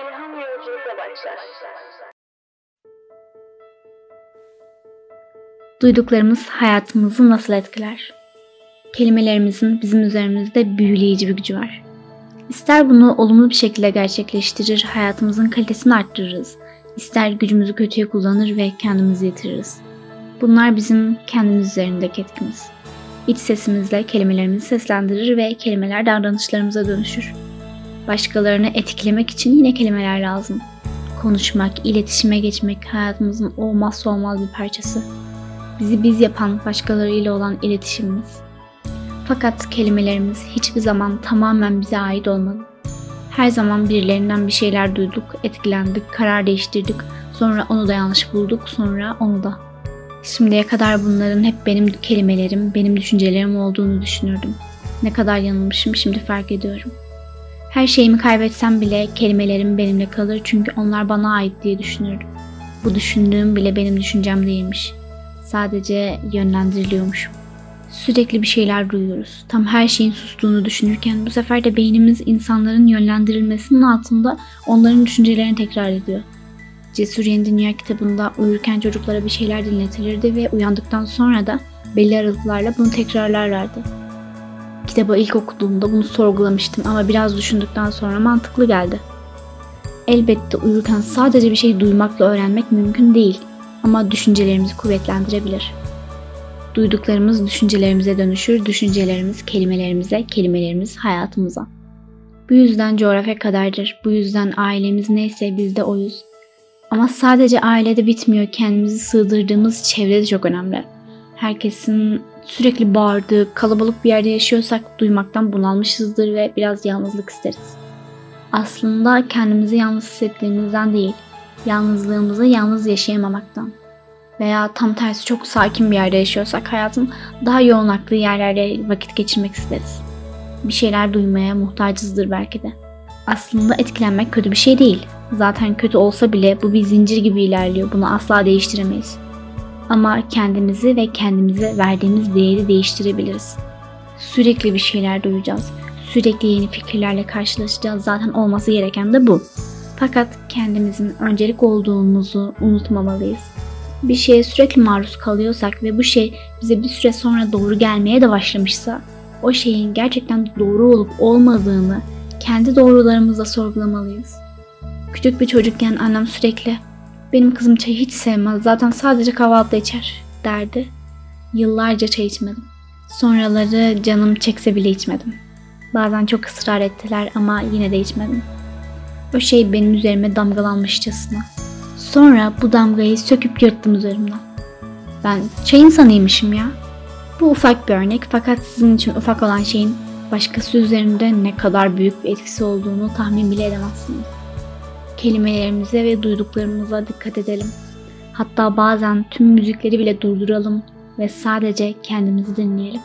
ilham yolculuğuna başlar. Duyduklarımız hayatımızı nasıl etkiler? Kelimelerimizin bizim üzerimizde büyüleyici bir gücü var. İster bunu olumlu bir şekilde gerçekleştirir, hayatımızın kalitesini arttırırız. İster gücümüzü kötüye kullanır ve kendimizi yitiririz. Bunlar bizim kendimiz üzerindeki etkimiz. İç sesimizle kelimelerimizi seslendirir ve kelimeler davranışlarımıza dönüşür. Başkalarını etkilemek için yine kelimeler lazım. Konuşmak, iletişime geçmek hayatımızın olmazsa olmaz bir parçası. Bizi biz yapan başkalarıyla olan iletişimimiz. Fakat kelimelerimiz hiçbir zaman tamamen bize ait olmadı. Her zaman birilerinden bir şeyler duyduk, etkilendik, karar değiştirdik, sonra onu da yanlış bulduk, sonra onu da. Şimdiye kadar bunların hep benim kelimelerim, benim düşüncelerim olduğunu düşünürdüm. Ne kadar yanılmışım şimdi fark ediyorum. Her şeyimi kaybetsem bile kelimelerim benimle kalır çünkü onlar bana ait diye düşünürdüm. Bu düşündüğüm bile benim düşüncem değilmiş. Sadece yönlendiriliyormuşum. Sürekli bir şeyler duyuyoruz. Tam her şeyin sustuğunu düşünürken bu sefer de beynimiz insanların yönlendirilmesinin altında onların düşüncelerini tekrar ediyor. Cesur Yeni Dünya kitabında uyurken çocuklara bir şeyler dinletilirdi ve uyandıktan sonra da belli aralıklarla bunu tekrarlarlardı. Kitabı ilk okuduğumda bunu sorgulamıştım ama biraz düşündükten sonra mantıklı geldi. Elbette uyurken sadece bir şey duymakla öğrenmek mümkün değil ama düşüncelerimizi kuvvetlendirebilir. Duyduklarımız düşüncelerimize dönüşür, düşüncelerimiz kelimelerimize, kelimelerimiz hayatımıza. Bu yüzden coğrafya kadardır, bu yüzden ailemiz neyse biz de oyuz. Ama sadece ailede bitmiyor, kendimizi sığdırdığımız çevre de çok önemli. Herkesin sürekli bağırdığı, kalabalık bir yerde yaşıyorsak duymaktan bunalmışızdır ve biraz yalnızlık isteriz. Aslında kendimizi yalnız hissettiğimizden değil, yalnızlığımızı yalnız yaşayamamaktan. Veya tam tersi çok sakin bir yerde yaşıyorsak hayatın daha yoğun aktığı yerlerde vakit geçirmek isteriz. Bir şeyler duymaya muhtacızdır belki de. Aslında etkilenmek kötü bir şey değil. Zaten kötü olsa bile bu bir zincir gibi ilerliyor. Bunu asla değiştiremeyiz. Ama kendimizi ve kendimize verdiğimiz değeri değiştirebiliriz. Sürekli bir şeyler duyacağız. Sürekli yeni fikirlerle karşılaşacağız. Zaten olması gereken de bu. Fakat kendimizin öncelik olduğumuzu unutmamalıyız. Bir şeye sürekli maruz kalıyorsak ve bu şey bize bir süre sonra doğru gelmeye de başlamışsa o şeyin gerçekten doğru olup olmadığını kendi doğrularımızla sorgulamalıyız. Küçük bir çocukken annem sürekli benim kızım çayı hiç sevmez zaten sadece kahvaltıda içer derdi. Yıllarca çay içmedim. Sonraları canım çekse bile içmedim. Bazen çok ısrar ettiler ama yine de içmedim. O şey benim üzerime damgalanmışçasına. Sonra bu damgayı söküp yırttım üzerimden. Ben çay insanıymışım ya. Bu ufak bir örnek fakat sizin için ufak olan şeyin başkası üzerinde ne kadar büyük bir etkisi olduğunu tahmin bile edemezsiniz. Kelimelerimize ve duyduklarımıza dikkat edelim. Hatta bazen tüm müzikleri bile durduralım ve sadece kendimizi dinleyelim.